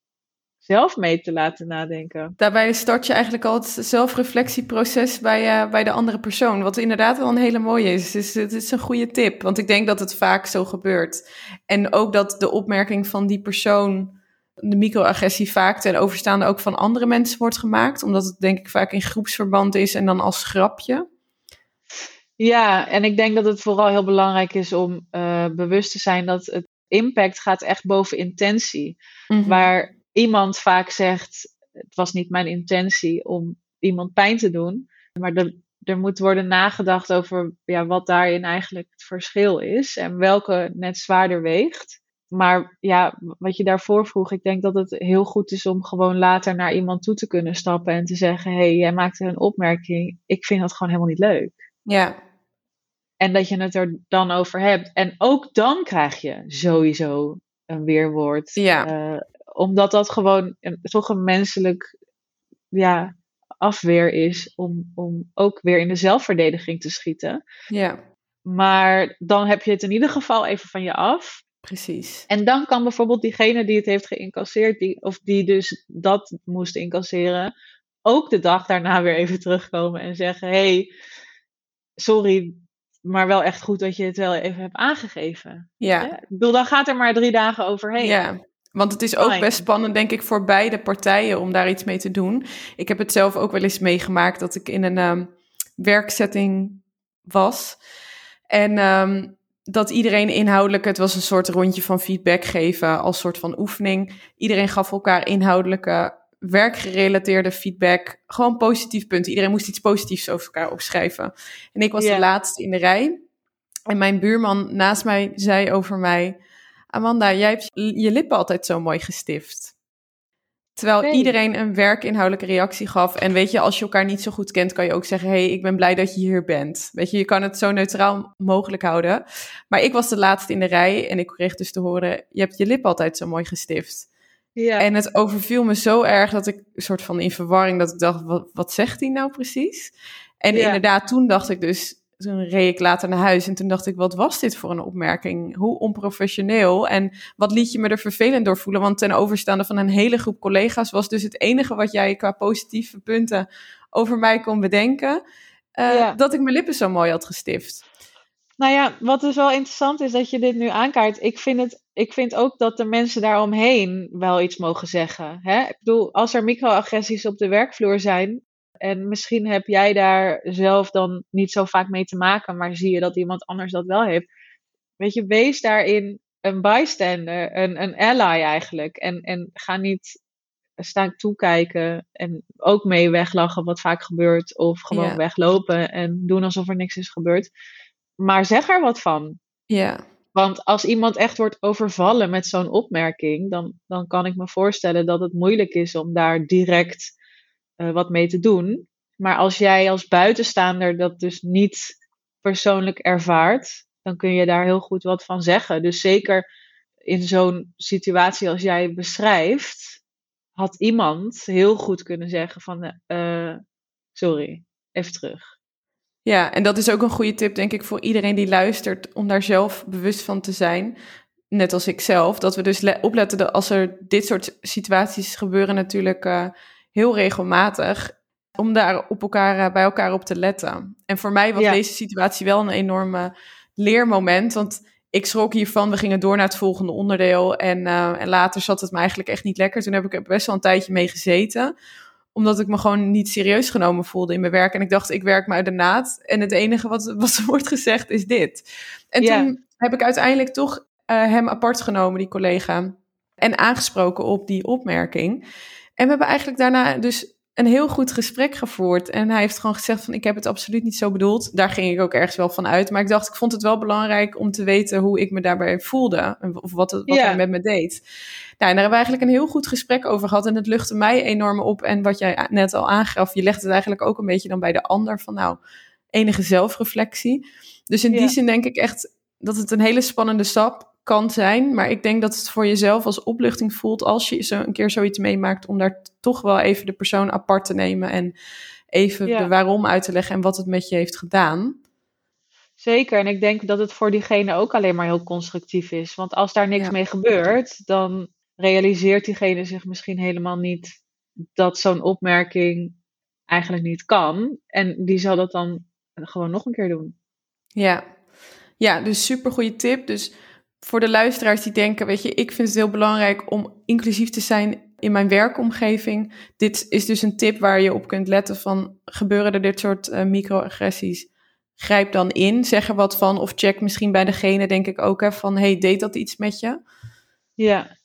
S2: zelf mee te laten nadenken.
S1: daarbij start je eigenlijk al het zelfreflectieproces bij, eh, bij de andere persoon. Wat inderdaad wel een hele mooie is. Dus het is een goede tip, want ik denk dat het vaak zo gebeurt. En ook dat de opmerking van die persoon, de microagressie, vaak ten overstaande ook van andere mensen wordt gemaakt. Omdat het denk ik vaak in groepsverband is en dan als grapje.
S2: Ja, en ik denk dat het vooral heel belangrijk is om eh, bewust te zijn dat het impact gaat echt boven intentie.
S1: Mhm.
S2: Waar iemand vaak zegt, het was niet mijn intentie om iemand pijn te doen. Maar er, er moet worden nagedacht over ja, wat daarin eigenlijk het verschil is en welke net zwaarder weegt. Maar ja, wat je daarvoor vroeg, ik denk dat het heel goed is om gewoon later naar iemand toe te kunnen stappen en te zeggen: Hé, hey, jij maakte een opmerking. Ik vind dat gewoon helemaal niet leuk.
S1: Ja,
S2: En dat je het er dan over hebt. En ook dan krijg je sowieso een weerwoord.
S1: Ja.
S2: Eh, omdat dat gewoon een, toch een menselijk ja, afweer is om, om ook weer in de zelfverdediging te schieten.
S1: ja,
S2: Maar dan heb je het in ieder geval even van je af.
S1: Precies.
S2: En dan kan bijvoorbeeld diegene die het heeft geïncasseerd, die, of die dus dat moest incasseren, ook de dag daarna weer even terugkomen en zeggen: hey, sorry, maar wel echt goed dat je het wel even hebt aangegeven.
S1: Ja.
S2: Ik bedoel, dan gaat er maar drie dagen overheen.
S1: Ja, want het is ook best spannend, denk ik, voor beide partijen om daar iets mee te doen. Ik heb het zelf ook wel eens meegemaakt dat ik in een ehm, werksetting was. En ehm, dat iedereen inhoudelijk, het was een soort rondje van feedback geven als soort van oefening. Iedereen gaf elkaar inhoudelijke, werkgerelateerde feedback. Gewoon positief punten. Iedereen moest iets positiefs over elkaar opschrijven. En ik was de laatste in de rij. En mijn buurman naast mij zei over mij... Amanda, jij hebt je lippen altijd zo mooi gestift. Terwijl
S2: Nee.
S1: iedereen een werkinhoudelijke reactie gaf. En weet je, als je elkaar niet zo goed kent, kan je ook zeggen: hey, ik ben blij dat je hier bent. Weet je, je kan het zo neutraal mogelijk houden. Maar ik was de laatste in de rij en ik kreeg dus te horen: je hebt je lip altijd zo mooi gestift.
S2: Ja.
S1: En het overviel me zo erg dat ik een soort van in verwarring dat ik dacht: wat, wat zegt hij nou precies? En
S2: Ja.
S1: inderdaad, toen dacht ik dus. Toen reed ik later naar huis en toen dacht ik, wat was dit voor een opmerking? Hoe onprofessioneel en wat liet je me er vervelend door voelen? Want ten overstaande van een hele groep collega's was dus het enige wat jij qua positieve punten over mij kon bedenken, eh,
S2: Ja.
S1: dat ik mijn lippen zo mooi had gestift.
S2: Nou ja, wat dus wel interessant is dat je dit nu aankaart. Ik vind, het, ik vind ook dat de mensen daaromheen wel iets mogen zeggen. Hè? Ik bedoel, als er microagressies op de werkvloer zijn. En misschien heb jij daar zelf dan niet zo vaak mee te maken, maar zie je dat iemand anders dat wel heeft. Weet je, wees daarin een bystander, een, een ally eigenlijk. En, en ga niet staan toekijken en ook mee weglachen, wat vaak gebeurt. Of gewoon
S1: Ja.
S2: weglopen en doen alsof er niks is gebeurd. Maar zeg er wat van.
S1: Ja,
S2: Want als iemand echt wordt overvallen met zo'n opmerking, dan, dan kan ik me voorstellen dat het moeilijk is om daar direct eh, wat mee te doen. Maar als jij als buitenstaander dat dus niet persoonlijk ervaart, dan kun je daar heel goed wat van zeggen. Dus zeker in zo'n situatie als jij beschrijft, had iemand heel goed kunnen zeggen van, eh, sorry, even terug.
S1: Ja, en dat is ook een goede tip, denk ik, voor iedereen die luistert, om daar zelf bewust van te zijn. Net als ik zelf, dat we dus le- opletten dat als er dit soort situaties gebeuren, natuurlijk eh, heel regelmatig, om daar op elkaar, eh, bij elkaar op te letten. En voor mij was
S2: Ja.
S1: deze situatie wel een enorme leermoment, want ik schrok hiervan. We gingen door naar het volgende onderdeel en, eh, en later zat het me eigenlijk echt niet lekker. Toen heb ik er best wel een tijdje mee gezeten omdat ik me gewoon niet serieus genomen voelde in mijn werk. En ik dacht, ik werk me uit de naad. En het enige wat, [laughs] wat er wordt gezegd is dit. En
S2: Ja.
S1: toen heb ik uiteindelijk toch eh, hem apart genomen, die collega. En aangesproken op die opmerking. En we hebben eigenlijk daarna dus een heel goed gesprek gevoerd. En hij heeft gewoon gezegd van, ik heb het absoluut niet zo bedoeld. Daar ging ik ook ergens wel van uit. Maar ik dacht, ik vond het wel belangrijk om te weten hoe ik me daarbij voelde. Of wat, het- wat
S2: Ja.
S1: hij met me deed. Nou, en daar hebben we eigenlijk een heel goed gesprek over gehad. En het luchtte mij enorm op. En wat jij net al aangaf, je legt het eigenlijk ook een beetje dan bij de ander. Van nou, enige zelfreflectie. Dus in
S2: Ja.
S1: die zin denk ik echt dat het een hele spannende stap kan zijn. Maar ik denk dat het voor jezelf als opluchting voelt als je zo een keer zoiets meemaakt. Om daar toch wel even de persoon apart te nemen. En even
S2: Ja.
S1: de waarom uit te leggen en wat het met je heeft gedaan.
S2: Zeker, en ik denk dat het voor diegene ook alleen maar heel constructief is. Want als daar niks
S1: Ja.
S2: mee gebeurt, dan realiseert diegene zich misschien helemaal niet dat zo'n opmerking eigenlijk niet kan. En die zal dat dan gewoon nog een keer doen.
S1: Ja, ja dus super goede tip. Dus voor de luisteraars die denken, weet je, ik vind het heel belangrijk om inclusief te zijn in mijn werkomgeving. Dit is dus een tip waar je op kunt letten van, gebeuren er dit soort eh, microagressies? Grijp dan in, zeg er wat van of check misschien bij degene, denk ik ook, hè, van, hey, deed dat iets met je?
S2: Ja.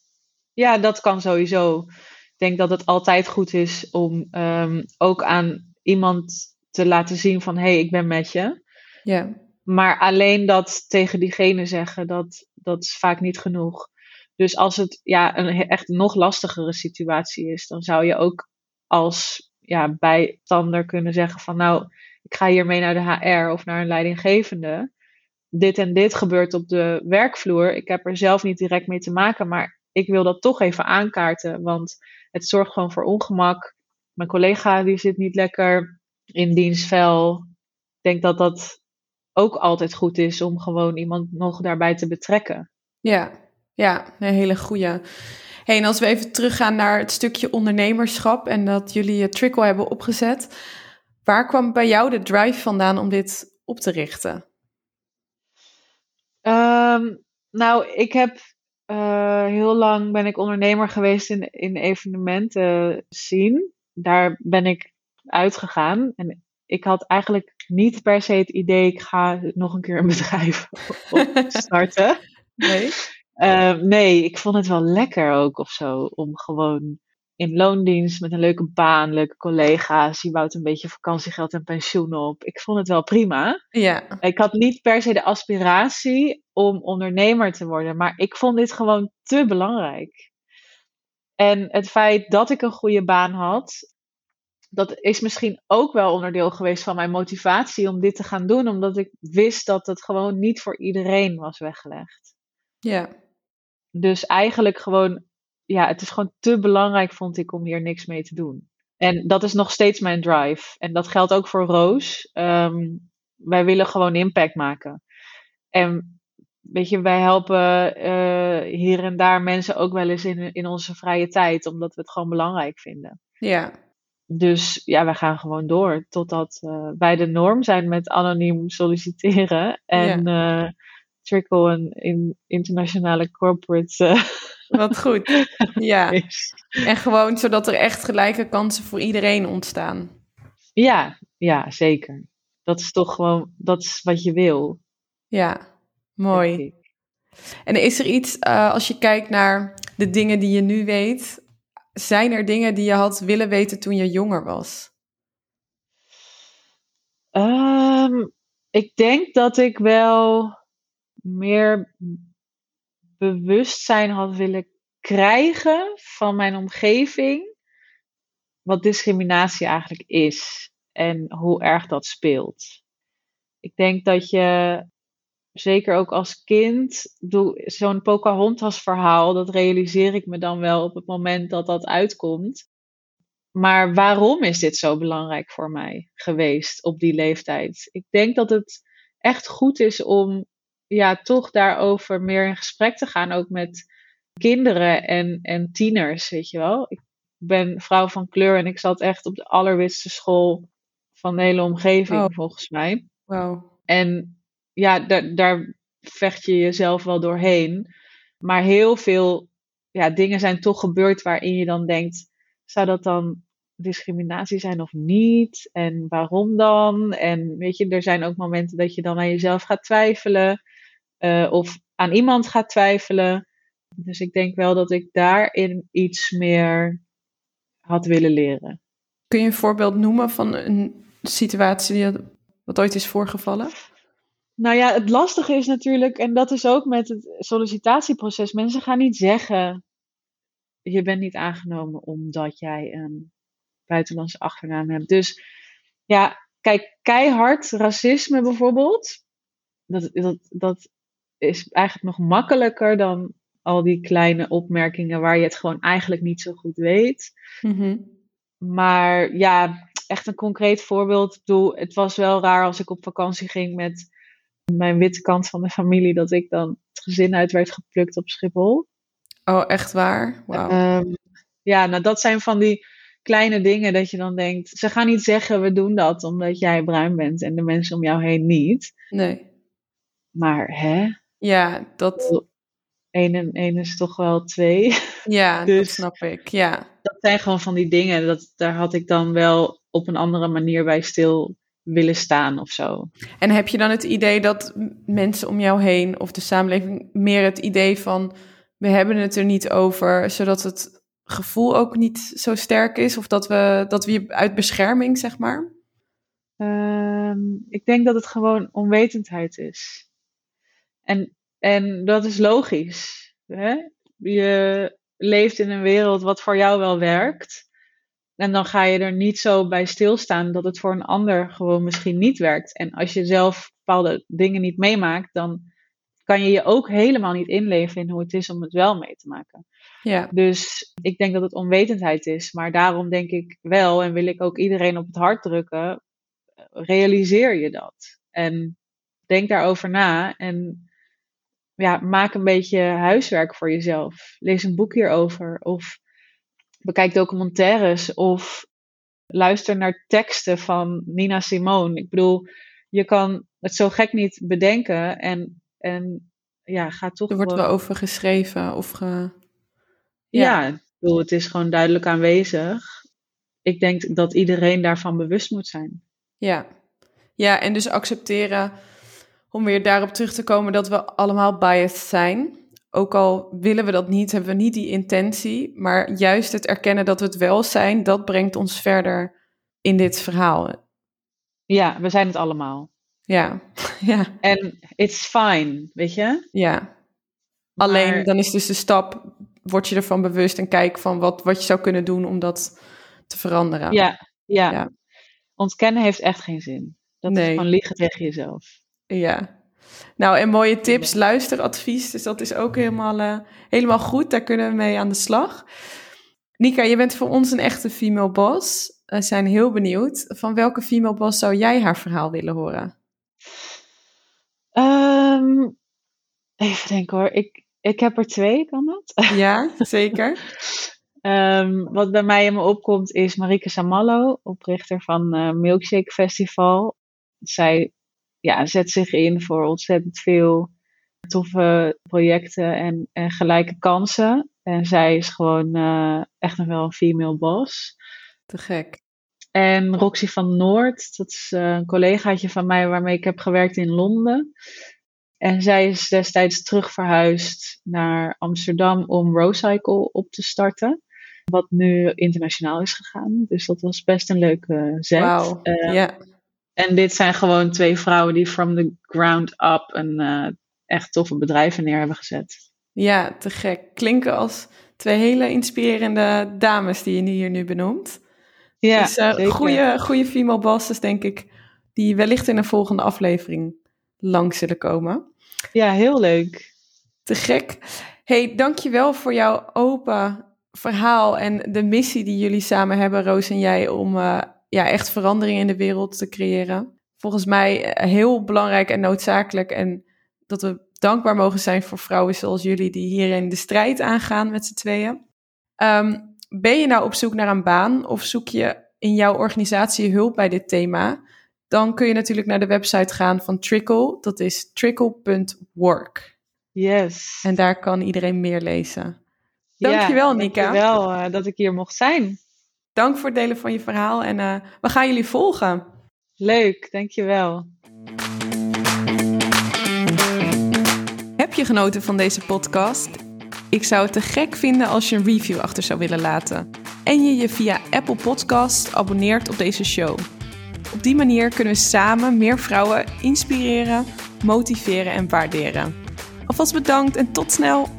S2: ja, dat kan sowieso. Ik denk dat het altijd goed is om ehm, ook aan iemand te laten zien van, hé, hey, ik ben met je.
S1: Ja,
S2: Maar alleen dat tegen diegene zeggen, dat, dat is vaak niet genoeg. Dus als het ja, een echt nog lastigere situatie is, dan zou je ook als ja, bijstander kunnen zeggen van nou, ik ga hiermee naar de HR of naar een leidinggevende. Dit en dit gebeurt op de werkvloer. Ik heb er zelf niet direct mee te maken, maar ik wil dat toch even aankaarten, want het zorgt gewoon voor ongemak. Mijn collega die zit niet lekker in dienstvel. Ik denk dat dat ook altijd goed is om gewoon iemand nog daarbij te betrekken.
S1: ja, ja, een hele goeie. Hey, en als we even teruggaan naar het stukje ondernemerschap en dat jullie je Trickle hebben opgezet, waar kwam bij jou de drive vandaan om dit op te richten?
S2: Ehm, nou, ik heb eh, heel lang ben ik ondernemer geweest in, in evenementen zien. Daar ben ik uitgegaan. En ik had eigenlijk niet per se het idee, ik ga nog een keer een bedrijf [laughs] starten.
S1: Nee?
S2: Ehm, nee, ik vond het wel lekker ook of zo. Om gewoon in loondienst met een leuke baan, leuke collega's. Je bouwt een beetje vakantiegeld en pensioen op. Ik vond het wel prima.
S1: Ja,
S2: Ik had niet per se de aspiratie om ondernemer te worden, maar ik vond dit gewoon te belangrijk. En het feit dat ik een goede baan had, dat is misschien ook wel onderdeel geweest van mijn motivatie om dit te gaan doen, omdat ik wist dat het gewoon niet voor iedereen was weggelegd.
S1: ja,
S2: Dus eigenlijk gewoon, ja, het is gewoon te belangrijk, vond ik, om hier niks mee te doen. En dat is nog steeds mijn drive. En dat geldt ook voor Roos. Ehm, wij willen gewoon impact maken. En weet je, wij helpen eh, hier en daar mensen ook wel eens in, in onze vrije tijd, omdat we het gewoon belangrijk vinden.
S1: ja,
S2: Dus ja, wij gaan gewoon door totdat eh, wij de norm zijn met anoniem solliciteren. En eh, Trickle in, internationale corporate eh,
S1: wat goed. [laughs] Ja,
S2: is.
S1: en gewoon zodat er echt gelijke kansen voor iedereen ontstaan.
S2: Ja, ja, zeker. Dat is toch gewoon, dat is wat je wil.
S1: Ja, mooi. En is er iets, als je kijkt naar de dingen die je nu weet, zijn er dingen die je had willen weten toen je jonger was?
S2: Ehm, ik denk dat ik wel meer bewustzijn had willen krijgen van mijn omgeving. Wat discriminatie eigenlijk is en hoe erg dat speelt. Ik denk dat je, zeker ook als kind, zo'n Pocahontas verhaal, dat realiseer ik me dan wel op het moment dat dat uitkomt. Maar waarom is dit zo belangrijk voor mij geweest op die leeftijd? Ik denk dat het echt goed is om ja, toch daarover meer in gesprek te gaan, ook met kinderen en, en tieners, weet je wel. Ik ben vrouw van kleur en ik zat echt op de allerwitste school van de hele omgeving,
S1: Oh.
S2: volgens mij.
S1: Wauw.
S2: En ja, daar, vecht je jezelf wel doorheen. Maar heel veel ja, dingen zijn toch gebeurd waarin je dan denkt: zou dat dan discriminatie zijn of niet? En waarom dan? En weet je, er zijn ook momenten dat je dan aan jezelf gaat twijfelen. eh, of aan iemand gaat twijfelen. Dus ik denk wel dat ik daarin iets meer had willen leren.
S1: Kun je een voorbeeld noemen van een situatie die wat ooit is voorgevallen?
S2: Nou ja, het lastige is natuurlijk, en dat is ook met het sollicitatieproces, mensen gaan niet zeggen, je bent niet aangenomen omdat jij een buitenlandse achternaam hebt. Dus ja, kijk, keihard racisme bijvoorbeeld, dat, dat, dat is eigenlijk nog makkelijker dan al die kleine opmerkingen waar je het gewoon eigenlijk niet zo goed weet.
S1: Mhm.
S2: Maar ja, echt een concreet voorbeeld. Ik bedoel, het was wel raar als ik op vakantie ging met mijn witte kant van de familie, dat ik dan het gezin uit werd geplukt op Schiphol.
S1: Oh, echt waar?
S2: Ehm, ja, nou dat zijn van die kleine dingen dat je dan denkt, ze gaan niet zeggen we doen dat omdat jij bruin bent en de mensen om jou heen niet.
S1: nee.
S2: Maar hè,
S1: Ja, dat,
S2: één en één is toch wel twee.
S1: ja, [laughs] dat
S2: Dus-
S1: snap ik. Ja.
S2: dat zijn gewoon van die dingen, dat, daar had ik dan wel op een andere manier bij stil willen staan of zo.
S1: En heb je dan het idee dat mensen om jou heen of de samenleving meer het idee van we hebben het er niet over, zodat het gevoel ook niet zo sterk is? Of dat we, dat we uit bescherming, zeg maar?
S2: Ehm, ik denk dat het gewoon onwetendheid is. En, en dat is logisch. Hè? Je leeft in een wereld wat voor jou wel werkt. En dan ga je er niet zo bij stilstaan dat het voor een ander gewoon misschien niet werkt. En als je zelf bepaalde dingen niet meemaakt, dan kan je je ook helemaal niet inleven in hoe het is om het wel mee te maken.
S1: Ja,
S2: Dus ik denk dat het onwetendheid is. Maar daarom denk ik wel, en wil ik ook iedereen op het hart drukken, realiseer je dat. En denk daarover na. En ja, maak een beetje huiswerk voor jezelf. Lees een boek hierover. Of bekijk documentaires. Of luister naar teksten van Nina Simone. Ik bedoel, je kan het zo gek niet bedenken. En, en ja, ga toch
S1: er wordt wel over geschreven of ge...
S2: Ja, ik bedoel, het is gewoon duidelijk aanwezig. Ik denk dat iedereen daarvan bewust moet zijn.
S1: Ja. ja, en dus accepteren, om weer daarop terug te komen, dat we allemaal biased zijn. Ook al willen we dat niet, hebben we niet die intentie, maar juist het erkennen dat we het wel zijn, dat brengt ons verder in dit verhaal.
S2: Ja, we zijn het allemaal.
S1: Ja, [laughs] ja,
S2: En it's fine, weet je?
S1: ja. Alleen dan is dus de stap, word je ervan bewust en kijk van wat, wat je zou kunnen doen om dat te veranderen.
S2: Ja, ja.
S1: Ja.
S2: Ontkennen heeft echt geen zin. Dat
S1: Nee.
S2: is gewoon liegen tegen jezelf.
S1: Ja. Nou, en mooie tips, luisteradvies. Dus dat is ook helemaal, eh, helemaal goed. Daar kunnen we mee aan de slag. Nika, je bent voor ons een echte female boss. We zijn heel benieuwd. Van welke female boss zou jij haar verhaal willen horen?
S2: Ehm, even denken hoor. Ik, ik heb er twee, kan dat? [laughs]
S1: Ja, zeker.
S2: Ehm, wat bij mij in me opkomt is Marike Samallo, oprichter van eh, Milkshake Festival. Zij ja, zet zich in voor ontzettend veel toffe projecten en, en gelijke kansen. En zij is gewoon eh, echt nog wel een female boss.
S1: Te gek.
S2: En Roxy van Noord, dat is eh, een collegaatje van mij waarmee ik heb gewerkt in Londen. En zij is destijds terug verhuisd naar Amsterdam om Rowcycle op te starten. Wat nu internationaal is gegaan. Dus dat was best een leuke zet.
S1: Wauw.
S2: Eh,
S1: ja,
S2: En dit zijn gewoon twee vrouwen die from the ground up een eh, echt toffe bedrijven neer hebben gezet.
S1: ja, te gek. Klinken als twee hele inspirerende dames die je hier nu benoemt.
S2: Ja,
S1: dus eh, goede, goede female bosses, denk ik, die wellicht in een volgende aflevering langs zullen komen.
S2: Ja, heel leuk.
S1: Te gek. Hey, dankjewel voor jouw open verhaal en de missie die jullie samen hebben, Roos en jij, om eh, ja, echt verandering in de wereld te creëren. Volgens mij eh, heel belangrijk en noodzakelijk en dat we dankbaar mogen zijn voor vrouwen zoals jullie die hierin de strijd aangaan met z'n tweeën. Ehm, ben je nou op zoek naar een baan of zoek je in jouw organisatie hulp bij dit thema? Dan kun je natuurlijk naar de website gaan van Trickle. Dat is trickle.work.
S2: Yes.
S1: En daar kan iedereen meer lezen. Dankjewel,
S2: ja,
S1: Nika.
S2: Dankjewel eh, dat ik hier mocht zijn.
S1: Dank voor het delen van je verhaal en eh, we gaan jullie volgen.
S2: Leuk, dankjewel.
S1: Heb je genoten van deze podcast? Ik zou het te gek vinden als je een review achter zou willen laten. En je je via Apple Podcast abonneert op deze show. Op die manier kunnen we samen meer vrouwen inspireren, motiveren en waarderen. Alvast bedankt en tot snel!